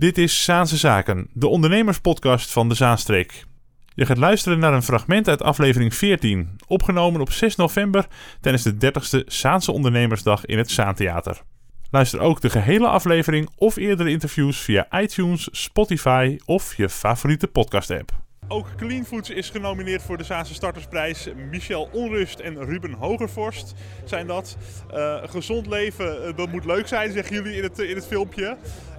Dit is Zaanse Zaken, de ondernemerspodcast van de Zaanstreek. Je gaat luisteren naar een fragment uit aflevering 14, opgenomen op 6 november tijdens de 30ste Zaanse Ondernemersdag in het Zaantheater. Luister ook de gehele aflevering of eerdere interviews via iTunes, Spotify of je favoriete podcast-app. Ook Clean Foods is genomineerd voor de Zaanse Startersprijs. Michel Onrust en Ruben Hogervorst zijn dat. Uh, gezond leven, uh, dat moet leuk zijn, zeggen jullie in het, in het filmpje.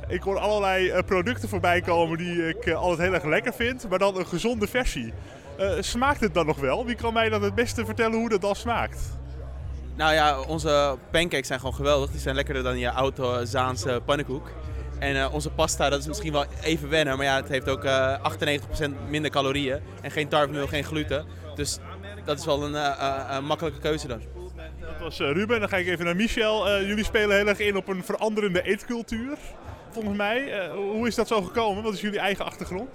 Ik hoor allerlei uh, producten voorbij komen die ik altijd heel erg lekker vind, maar dan een gezonde versie. smaakt het dan nog wel? Wie kan mij dan het beste vertellen hoe dat dan smaakt? Nou ja, onze pancakes zijn gewoon geweldig. Die zijn lekkerder dan je auto Zaanse pannenkoek. En uh, onze pasta, dat is misschien wel even wennen, maar ja, het heeft ook uh, 98% minder calorieën. En geen tarwemeel, geen gluten. Dus dat is wel een, uh, een makkelijke keuze dan. Dat was Ruben. Dan ga ik even naar Michel. jullie spelen heel erg in op een veranderende eetcultuur. Volgens mij. hoe is dat zo gekomen? Wat is jullie eigen achtergrond?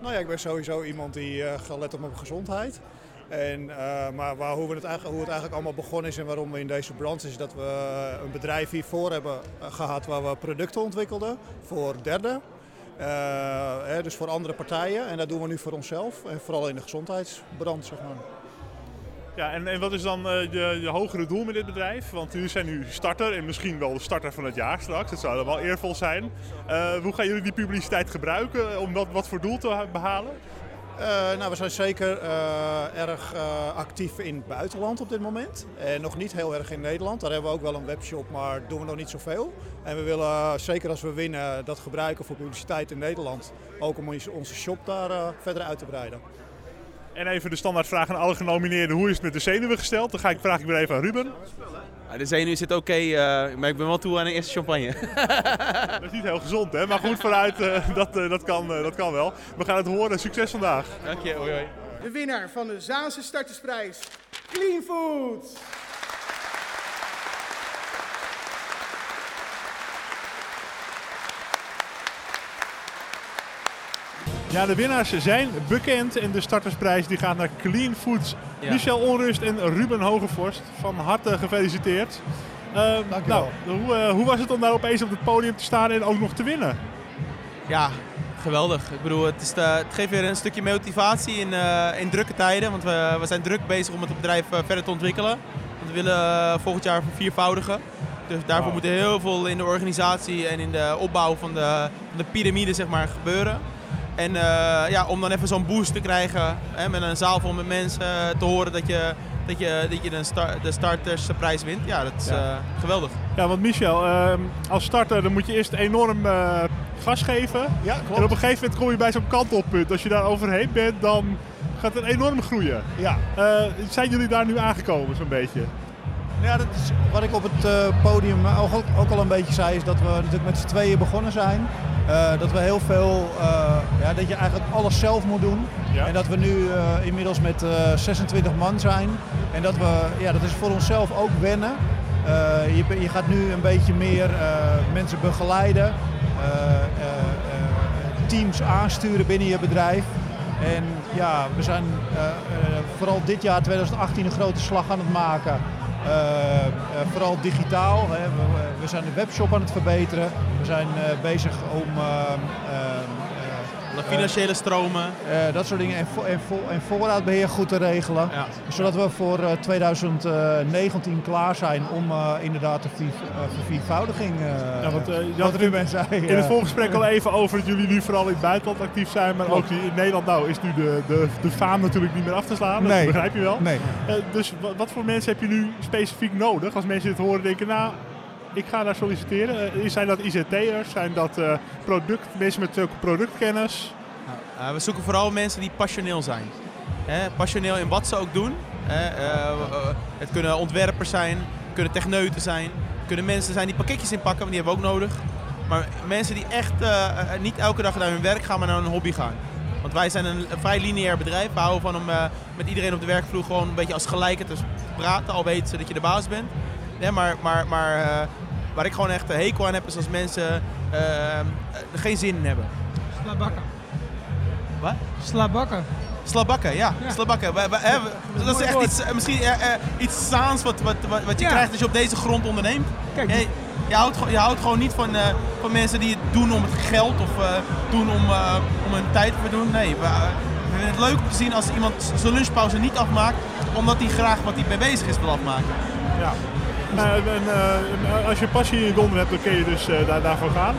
Nou ja, ik ben sowieso iemand die gaat letten op mijn gezondheid. En, uh, maar waar, hoe, we het eigenlijk, hoe het eigenlijk allemaal begonnen is en waarom we in deze branche is dat we een bedrijf hiervoor hebben eh, gehad waar we producten ontwikkelden voor derden. Hè, dus voor andere partijen. En dat doen we nu voor onszelf. En vooral in de gezondheidsbrand, zeg maar. Ja, en, en wat is dan uh, je, hogere doel met dit bedrijf? Want jullie zijn nu starter en misschien wel de starter van het jaar straks. Dat zou dan wel eervol zijn. Uh, hoe gaan jullie die publiciteit gebruiken om wat, wat voor doel te behalen? Uh, nou, we zijn zeker erg actief in het buitenland op dit moment. En nog niet heel erg in Nederland. Daar hebben we ook wel een webshop, maar doen we nog niet zoveel. En we willen zeker als we winnen dat gebruiken voor publiciteit in Nederland. Ook om onze shop daar verder uit te breiden. En even de standaardvraag aan alle genomineerden. Hoe is het met de zenuwen gesteld? Dan ga ik, vraag ik weer even aan Ruben. Ja, de zenuwen zit oké, okay, uh, maar ik ben wel toe aan een eerste champagne. dat is niet heel gezond, hè? Maar goed, vooruit, uh, dat, uh, dat, kan, dat kan wel. We gaan het horen. Succes vandaag. Dank je. Hoi, hoi. De winnaar van de Zaanse Startersprijs, Clean Food. Ja, de winnaars zijn bekend en de startersprijs die gaat naar Clean Foods. Ja. Michel Onrust en Ruben Hogevorst, van harte gefeliciteerd. Uh, nou, hoe, uh, hoe, was het om daar opeens op het podium te staan en ook nog te winnen? Ja, geweldig. Ik bedoel, het, is de, het geeft weer een stukje motivatie in, uh, in drukke tijden. Want we, we zijn druk bezig om het bedrijf verder te ontwikkelen. Want we willen volgend jaar verviervoudigen. Dus daarvoor wow. moet er heel veel in de organisatie en in de opbouw van de, van de piramide zeg maar, gebeuren. En uh, ja, om dan even zo'n boost te krijgen hè, met een zaal vol met mensen uh, te horen dat je, dat je, dat je de, star, de startersprijs wint. Ja, dat is ja. Uh, geweldig. Ja, want Michel, ehm, als starter dan moet je eerst enorm gas geven. Ja, klopt. En op een gegeven moment kom je bij zo'n kantelpunt. Als je daar overheen bent, dan gaat het enorm groeien. Ja. zijn jullie daar nu aangekomen zo'n beetje? Ja, dat is wat ik op het podium ook, ook, al een beetje zei, is dat we natuurlijk met z'n tweeën begonnen zijn. Uh, dat we heel veel, uh, ja, dat je eigenlijk alles zelf moet doen. Ja. En dat we nu inmiddels met 26 man zijn. En dat we, ja, dat is voor onszelf ook wennen. Je, je, gaat nu een beetje meer mensen begeleiden, teams aansturen binnen je bedrijf. En ja, we zijn vooral dit jaar 2018 een grote slag aan het maken. Uh, uh, vooral digitaal. Hè. We, we, zijn de webshop aan het verbeteren. We zijn uh, bezig om de financiële stromen. dat soort dingen. En, vo en, vo en, voorraadbeheer goed te regelen. Ja. Zodat we voor 2019 klaar zijn om inderdaad de verviervoudiging, ja, want, wat Ruben zei. In het voorgesprek al even over dat jullie nu vooral in het buitenland actief zijn. Maar ook in Nederland nou is nu de, de, de faam natuurlijk niet meer af te slaan. Dat begrijp je wel. Nee. dus wat voor mensen heb je nu specifiek nodig? Als mensen dit horen denken, nou ik ga daar solliciteren. Uh, zijn dat ICT'ers? Zijn dat uh, product, mensen met productkennis? Nou, uh, we zoeken vooral mensen die passioneel zijn. Passioneel in wat ze ook doen. Het kunnen ontwerpers zijn, kunnen techneuten zijn. Kunnen mensen zijn die pakketjes inpakken, want die hebben we ook nodig. Maar mensen die echt niet elke dag naar hun werk gaan, maar naar hun hobby gaan. Want wij zijn een, vrij lineair bedrijf. We houden van om met iedereen op de werkvloer gewoon een beetje als gelijke te praten. Al weten ze dat je de baas bent. Nee, maar maar, maar waar ik gewoon echt een hekel aan heb, is als mensen uh, er geen zin in hebben. Slabakken. Wat? Slabakken. Slabakken, ja. ja. Slabakken. We, we, dat is echt iets, misschien uh, iets saans wat, wat, wat, wat je ja. krijgt als je op deze grond onderneemt. Kijk, je, houdt, gewoon- je houdt gewoon niet van, eh, van mensen die het doen om het geld of eh, doen om, eh, om hun tijd te verdoen. Nee, we, we vinden het leuk om te zien als iemand zijn lunchpauze niet afmaakt, omdat hij graag wat hij mee bezig is wil afmaken. Ja. Nou, en, eh, als je passie in je donder hebt, dan kun je dus eh, daar, daarvoor gaan.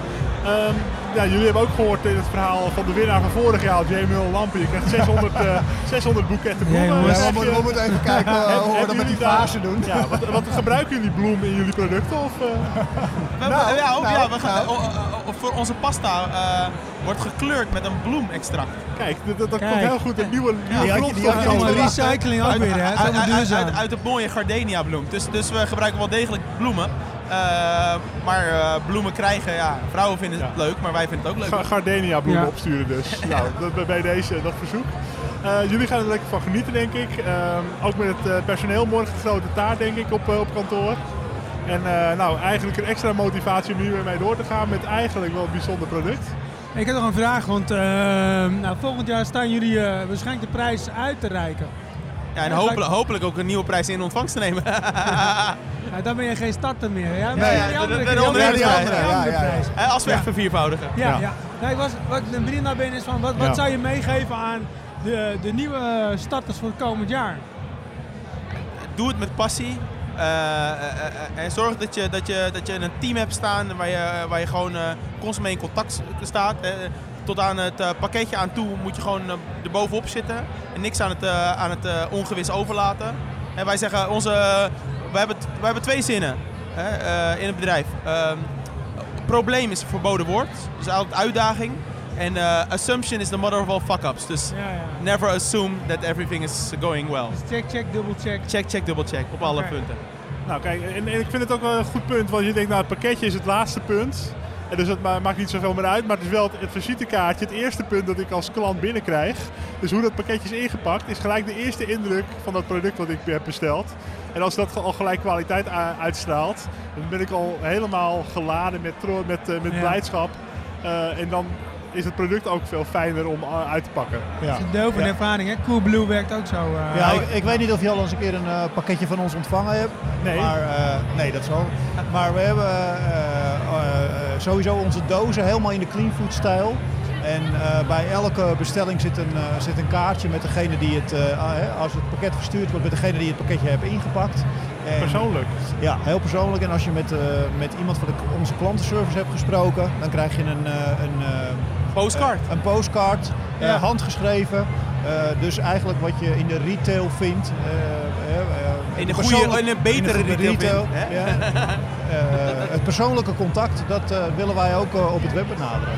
Ehm, ja, jullie hebben ook gehoord in het verhaal van de winnaar van vorig jaar, J.Mul Lampen. Je krijgt 600, eh 600 boeketten bloemen. Ja, jongens. We, je- moeten- we moeten even kijken eh, Heb- hoe we dat met die jullie daar- fase doen. Ja, wat, wat gebruiken jullie bloem in jullie producten? Of, eh? We Nou, ja, ook, nou, ja, we gaan, nou. o- o- o- voor onze pasta eh, wordt gekleurd met een bloemextract. Kijk, dat, dat, dat Kijk. komt heel goed. Een nieuwe, nieuwe Die je- die recycling ook weer, hè? Uit, uit, duurzaam. uit, uit het mooie gardenia bloem. Dus, dus we gebruiken wel degelijk bloemen. Eh, maar eh, bloemen krijgen, ja, vrouwen vinden het Ja. leuk, maar wij vinden het ook leuk. Ga- Gardenia bloemen Ja. opsturen dus. nou, dat, bij deze dat verzoek. Eh, jullie gaan er lekker van genieten, denk ik. Ehm, ook met het eh, personeel morgen grote taart, denk ik, op, op kantoor. En eh, nou, eigenlijk een extra motivatie om hier weer mee door te gaan met eigenlijk wel een bijzonder product. Ik heb nog een vraag, want eh, nou, volgend jaar staan jullie eh, waarschijnlijk de prijs uit te reiken. Ja, en hopelijk, hopelijk ook een nieuwe prijs in ontvangst te nemen. Nou, dan ben je geen starter meer. Ja, Ja, ja, die de- andere, de- andere, andere prijs, die andere. Hè, Als we echt verviervoudigen. Ja, Ja. ik was, wat ik benieuwd naar ben is van, wat, wat Ja. zou je meegeven aan de, de nieuwe starters voor het komend jaar? Doe het met passie. Eh, eh, eh, en zorg dat je, dat, je, dat je een team hebt staan waar je, waar je gewoon eh, constant mee in contact staat. Eh, tot aan het eh, pakketje aan toe moet je gewoon eh, er bovenop zitten. En niks aan het, eh, aan het eh, ongewis overlaten. En wij zeggen, onze, we, hebben, we hebben twee zinnen eh, in het bedrijf. Ehm, probleem is een verboden woord. Dus altijd uitdaging. En eh, assumption is the mother of all fuck-ups. Dus Ja, ja. never assume that everything is going well. Dus check, check, dubbel check. Check, check, double check op alle punten. Nou kijk, en, en ik vind het ook wel een goed punt, want je denkt nou het pakketje is het laatste punt. En dus het ma- maakt niet zoveel meer uit, maar het is wel het, het visitekaartje, het eerste punt dat ik als klant binnenkrijg. Dus hoe dat pakketje is ingepakt, is gelijk de eerste indruk van dat product wat ik heb besteld. En als dat al gelijk kwaliteit uitstraalt, dan ben ik al helemaal geladen met, met, eh, met Ja. blijdschap. Eh, en dan is het product ook veel fijner om eh, uit te pakken. Ja. Dat is een deel van Ja. ervaring, hè? Coolblue werkt ook zo. eh. Ja, ik, ik weet niet of je al eens een keer een eh, pakketje van ons ontvangen hebt. Nee. Maar, eh, nee, dat zal. Maar we hebben sowieso onze dozen helemaal in de clean food stijl. En eh, bij elke bestelling zit een, eh, zit een kaartje met degene die het, hè, als het pakket verstuurd wordt, met degene die het pakketje hebben ingepakt. En, Persoonlijk. Ja, heel persoonlijk. En als je met, eh, met iemand van de, onze klantenservice hebt gesproken, dan krijg je een, eh, een, eh, Postcard. een postcard, eh, Ja. handgeschreven. Eh, dus eigenlijk wat je in de retail vindt. In de goede, in een betere in retail. vindt, hè? ja. Eh, het persoonlijke contact, dat willen wij ook op het web benaderen.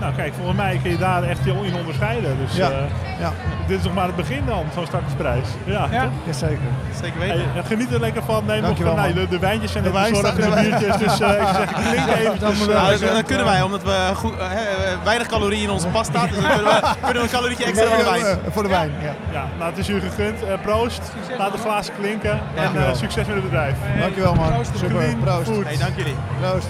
Nou kijk, volgens mij kun je daar echt je in onderscheiden. Dus Ja. eh, Ja, dit is nog maar het begin dan, zo'n startersprijs. Ja, Ja. toch? zeker. Zeker weten. Hey, geniet er lekker van. Neem nog nee, man. de, de wijntjes zijn De wijn en staat- de biertjes. Dus eh, ik zeg, klink even. Dan Dus, dat, dat kunnen wij, omdat we goed, eh, hè, weinig calorieën in onze pasta. Dus dan kunnen we, kunnen we een calorietje extra van de wijn. Voor de wijn, ja. ja, nou, het is jullie gegund. Eh, proost. Laat de glazen klinken. En succes met het bedrijf. Dankjewel man. proost. Super, Clean proost. Hey, dank jullie. Proost.